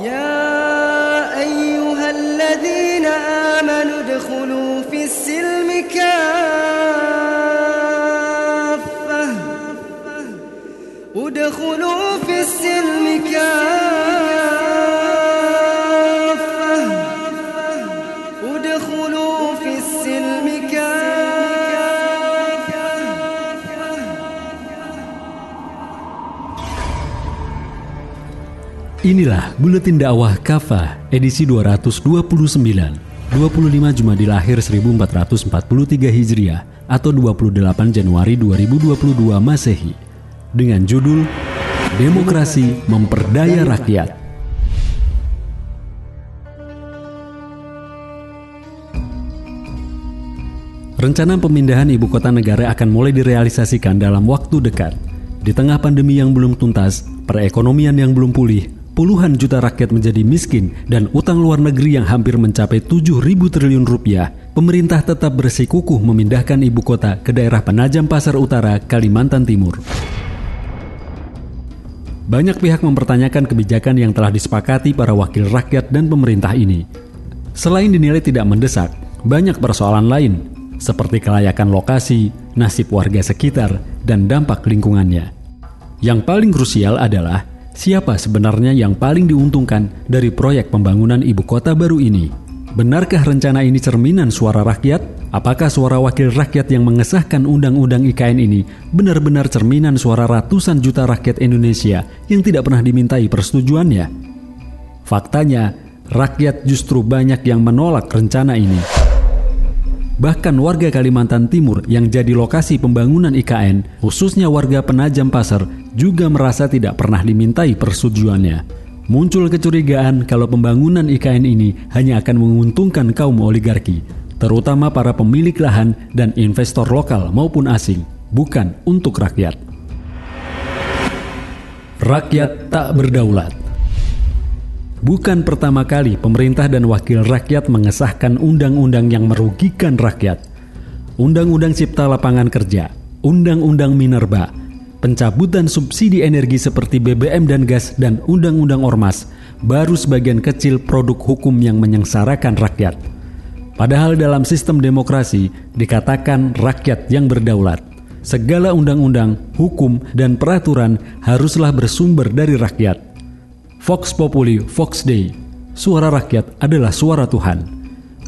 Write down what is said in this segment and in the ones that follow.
يا أيها الذين آمنوا ادخلوا في السلم كافة. ادخلوا في السلم كافة. Inilah Buletin Dakwah Kafa edisi 229, 25 Jumadil Akhir 1443 Hijriah atau 28 Januari 2022 Masehi dengan judul Demokrasi Memperdaya Rakyat. Rencana pemindahan ibu kota negara akan mulai direalisasikan dalam waktu dekat. Di tengah pandemi yang belum tuntas, perekonomian yang belum pulih, puluhan juta rakyat menjadi miskin dan utang luar negeri yang hampir mencapai 7.000 triliun rupiah, pemerintah tetap bersikukuh memindahkan ibu kota ke daerah Penajam Pasar Utara, Kalimantan Timur. Banyak pihak mempertanyakan kebijakan yang telah disepakati para wakil rakyat dan pemerintah ini. Selain dinilai tidak mendesak, banyak persoalan lain seperti kelayakan lokasi, nasib warga sekitar, dan dampak lingkungannya. Yang paling krusial adalah siapa sebenarnya yang paling diuntungkan dari proyek pembangunan ibu kota baru ini. Benarkah rencana ini cerminan suara rakyat? Apakah suara wakil rakyat yang mengesahkan undang-undang IKN ini benar-benar cerminan suara ratusan juta rakyat Indonesia yang tidak pernah dimintai persetujuannya? Faktanya, rakyat justru banyak yang menolak rencana ini. Bahkan warga Kalimantan Timur yang jadi lokasi pembangunan IKN, khususnya warga Penajam Pasar, juga merasa tidak pernah dimintai persetujuannya. Muncul kecurigaan kalau pembangunan IKN ini hanya akan menguntungkan kaum oligarki, terutama para pemilik lahan dan investor lokal maupun asing, bukan untuk rakyat. Rakyat tak berdaulat. Bukan pertama kali pemerintah dan wakil rakyat mengesahkan undang-undang yang merugikan rakyat. Undang-undang Cipta Lapangan Kerja, Undang-undang Minerba, pencabutan subsidi energi seperti BBM dan gas dan Undang-undang Ormas baru sebagian kecil produk hukum yang menyengsarakan rakyat. Padahal dalam sistem demokrasi dikatakan rakyat yang berdaulat. Segala undang-undang, hukum, dan peraturan haruslah bersumber dari rakyat Vox Populi, Vox Dei. Suara rakyat adalah suara Tuhan.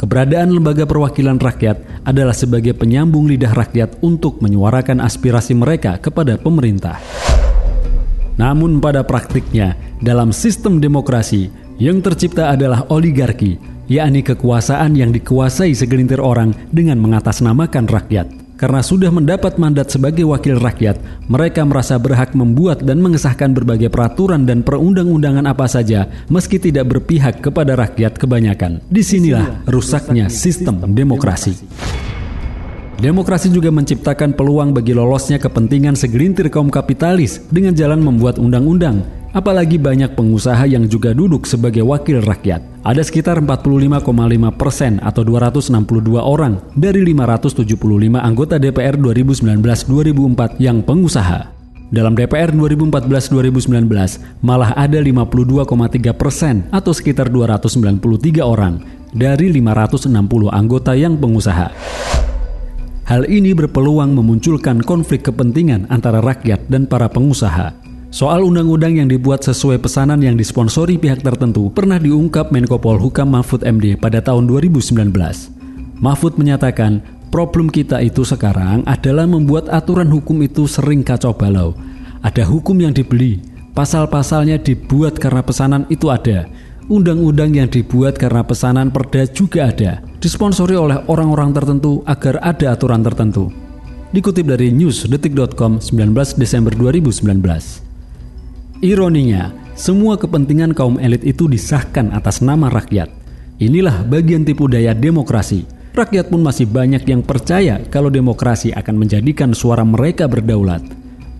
Keberadaan lembaga perwakilan rakyat adalah sebagai penyambung lidah rakyat untuk menyuarakan aspirasi mereka kepada pemerintah. Namun pada praktiknya, dalam sistem demokrasi, yang tercipta adalah oligarki, yakni kekuasaan yang dikuasai segelintir orang dengan mengatasnamakan rakyat. Karena sudah mendapat mandat sebagai wakil rakyat, mereka merasa berhak membuat dan mengesahkan berbagai peraturan dan perundang-undangan apa saja meski tidak berpihak kepada rakyat kebanyakan. Di sinilah rusaknya sistem demokrasi. Demokrasi juga menciptakan peluang bagi lolosnya kepentingan segelintir kaum kapitalis dengan jalan membuat undang-undang Apalagi banyak pengusaha yang juga duduk sebagai wakil rakyat. Ada sekitar 45,5 persen atau 262 orang dari 575 anggota DPR 2019-2004 yang pengusaha. Dalam DPR 2014-2019 malah ada 52,3 persen atau sekitar 293 orang dari 560 anggota yang pengusaha. Hal ini berpeluang memunculkan konflik kepentingan antara rakyat dan para pengusaha. Soal undang-undang yang dibuat sesuai pesanan yang disponsori pihak tertentu pernah diungkap Menko Polhukam Mahfud MD pada tahun 2019. Mahfud menyatakan, problem kita itu sekarang adalah membuat aturan hukum itu sering kacau balau. Ada hukum yang dibeli, pasal-pasalnya dibuat karena pesanan itu ada. Undang-undang yang dibuat karena pesanan perda juga ada, disponsori oleh orang-orang tertentu agar ada aturan tertentu. Dikutip dari newsdetik.com 19 Desember 2019. Ironinya, semua kepentingan kaum elit itu disahkan atas nama rakyat. Inilah bagian tipu daya demokrasi. Rakyat pun masih banyak yang percaya kalau demokrasi akan menjadikan suara mereka berdaulat.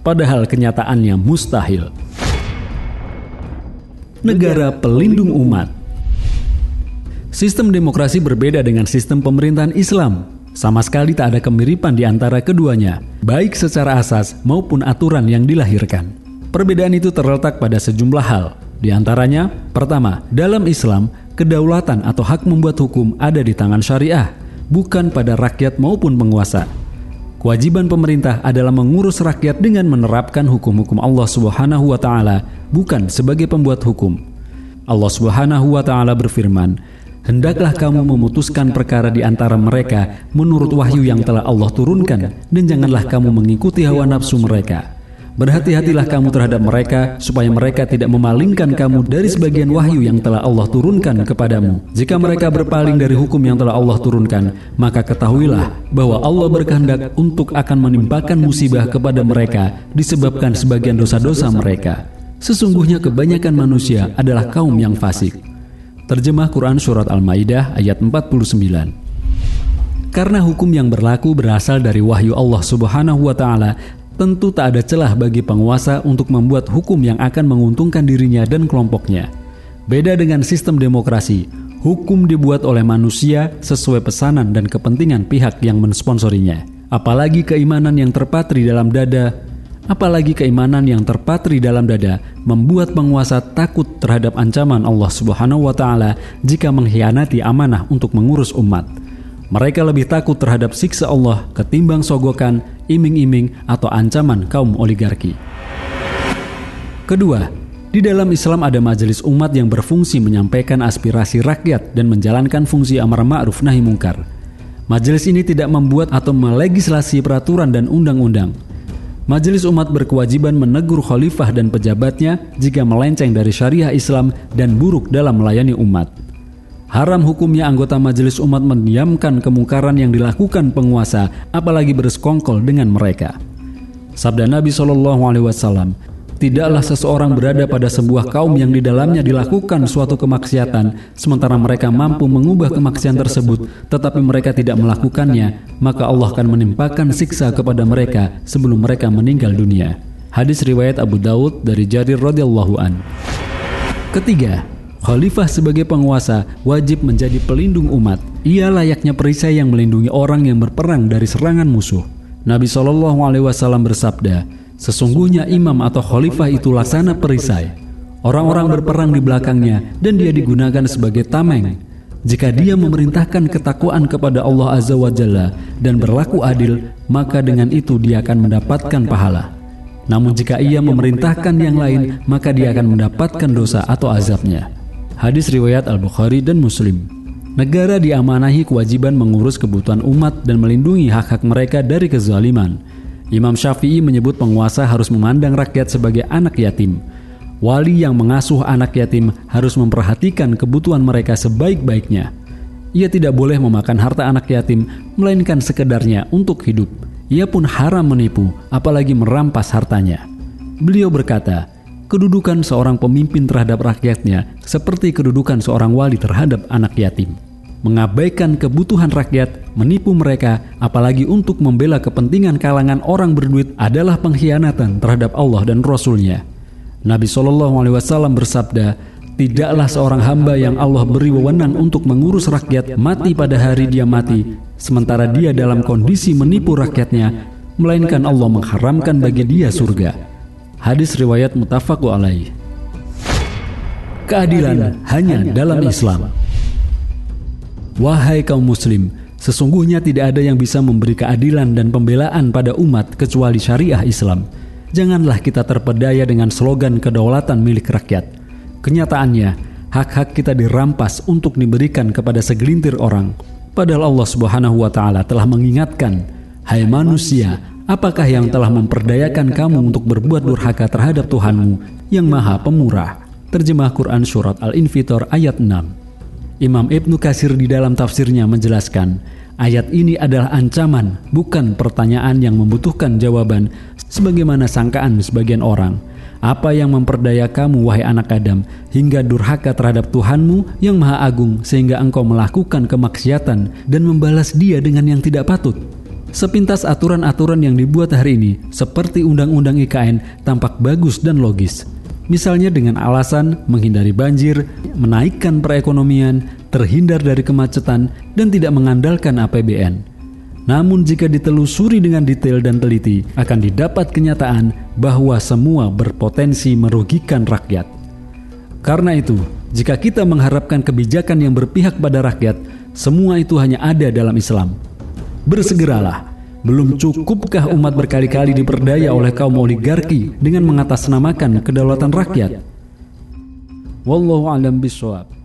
Padahal kenyataannya mustahil. Negara pelindung umat Sistem demokrasi berbeda dengan sistem pemerintahan Islam. Sama sekali tak ada kemiripan di antara keduanya, baik secara asas maupun aturan yang dilahirkan. Perbedaan itu terletak pada sejumlah hal. Di antaranya, pertama, dalam Islam, kedaulatan atau hak membuat hukum ada di tangan syariah, bukan pada rakyat maupun penguasa. Kewajiban pemerintah adalah mengurus rakyat dengan menerapkan hukum-hukum Allah Subhanahu wa taala, bukan sebagai pembuat hukum. Allah Subhanahu wa taala berfirman, Hendaklah kamu memutuskan perkara di antara mereka menurut wahyu yang telah Allah turunkan dan janganlah kamu mengikuti hawa nafsu mereka. Berhati-hatilah kamu terhadap mereka supaya mereka tidak memalingkan kamu dari sebagian wahyu yang telah Allah turunkan kepadamu. Jika mereka berpaling dari hukum yang telah Allah turunkan, maka ketahuilah bahwa Allah berkehendak untuk akan menimpakan musibah kepada mereka disebabkan sebagian dosa-dosa mereka. Sesungguhnya kebanyakan manusia adalah kaum yang fasik. Terjemah Quran Surat Al-Maidah ayat 49 Karena hukum yang berlaku berasal dari wahyu Allah Subhanahu wa taala, tentu tak ada celah bagi penguasa untuk membuat hukum yang akan menguntungkan dirinya dan kelompoknya. Beda dengan sistem demokrasi, hukum dibuat oleh manusia sesuai pesanan dan kepentingan pihak yang mensponsorinya. Apalagi keimanan yang terpatri dalam dada apalagi keimanan yang terpatri dalam dada membuat penguasa takut terhadap ancaman Allah Subhanahu wa taala jika mengkhianati amanah untuk mengurus umat. Mereka lebih takut terhadap siksa Allah ketimbang sogokan, iming-iming, atau ancaman kaum oligarki. Kedua, di dalam Islam ada majelis umat yang berfungsi menyampaikan aspirasi rakyat dan menjalankan fungsi amar ma'ruf nahi mungkar. Majelis ini tidak membuat atau melegislasi peraturan dan undang-undang, Majelis umat berkewajiban menegur khalifah dan pejabatnya jika melenceng dari syariah Islam dan buruk dalam melayani umat. Haram hukumnya anggota majelis umat mendiamkan kemungkaran yang dilakukan penguasa, apalagi bersekongkol dengan mereka. Sabda Nabi Shallallahu Alaihi Wasallam, Tidaklah seseorang berada pada sebuah kaum yang di dalamnya dilakukan suatu kemaksiatan, sementara mereka mampu mengubah kemaksiatan tersebut, tetapi mereka tidak melakukannya, maka Allah akan menimpakan siksa kepada mereka sebelum mereka meninggal dunia. Hadis riwayat Abu Daud dari Jarir radhiyallahu an. Ketiga, Khalifah sebagai penguasa wajib menjadi pelindung umat. Ia layaknya perisai yang melindungi orang yang berperang dari serangan musuh. Nabi Shallallahu Alaihi Wasallam bersabda, Sesungguhnya imam atau khalifah itu laksana perisai. Orang-orang berperang di belakangnya dan dia digunakan sebagai tameng. Jika dia memerintahkan ketakwaan kepada Allah Azza wa Jalla dan berlaku adil, maka dengan itu dia akan mendapatkan pahala. Namun jika ia memerintahkan yang lain, maka dia akan mendapatkan dosa atau azabnya. Hadis riwayat Al-Bukhari dan Muslim. Negara diamanahi kewajiban mengurus kebutuhan umat dan melindungi hak-hak mereka dari kezaliman. Imam Syafi'i menyebut penguasa harus memandang rakyat sebagai anak yatim. Wali yang mengasuh anak yatim harus memperhatikan kebutuhan mereka sebaik-baiknya. Ia tidak boleh memakan harta anak yatim, melainkan sekedarnya untuk hidup. Ia pun haram menipu, apalagi merampas hartanya. Beliau berkata, kedudukan seorang pemimpin terhadap rakyatnya seperti kedudukan seorang wali terhadap anak yatim mengabaikan kebutuhan rakyat, menipu mereka, apalagi untuk membela kepentingan kalangan orang berduit adalah pengkhianatan terhadap Allah dan Rasul-Nya. Nabi Shallallahu Alaihi Wasallam bersabda, tidaklah seorang hamba yang Allah beri wewenang untuk mengurus rakyat mati pada hari dia mati, sementara dia dalam kondisi menipu rakyatnya, melainkan Allah mengharamkan bagi dia surga. Hadis riwayat mutafaku alaih. Keadilan hanya dalam Islam. Wahai kaum muslim, sesungguhnya tidak ada yang bisa memberi keadilan dan pembelaan pada umat kecuali syariah Islam. Janganlah kita terpedaya dengan slogan kedaulatan milik rakyat. Kenyataannya, hak-hak kita dirampas untuk diberikan kepada segelintir orang. Padahal Allah Subhanahu wa taala telah mengingatkan, "Hai manusia, apakah yang telah memperdayakan kamu untuk berbuat durhaka terhadap Tuhanmu yang Maha Pemurah?" Terjemah Quran Surat Al-Infitor ayat 6 Imam Ibnu Kasir di dalam tafsirnya menjelaskan, ayat ini adalah ancaman, bukan pertanyaan yang membutuhkan jawaban, sebagaimana sangkaan sebagian orang. Apa yang memperdaya kamu, wahai anak Adam, hingga durhaka terhadap Tuhanmu yang Maha Agung, sehingga engkau melakukan kemaksiatan dan membalas Dia dengan yang tidak patut? Sepintas aturan-aturan yang dibuat hari ini, seperti Undang-Undang IKN, tampak bagus dan logis misalnya dengan alasan menghindari banjir, menaikkan perekonomian, terhindar dari kemacetan, dan tidak mengandalkan APBN. Namun jika ditelusuri dengan detail dan teliti, akan didapat kenyataan bahwa semua berpotensi merugikan rakyat. Karena itu, jika kita mengharapkan kebijakan yang berpihak pada rakyat, semua itu hanya ada dalam Islam. Bersegeralah, belum cukupkah umat berkali-kali diperdaya oleh kaum oligarki dengan mengatasnamakan kedaulatan rakyat? Wallahu a'lam bishawab.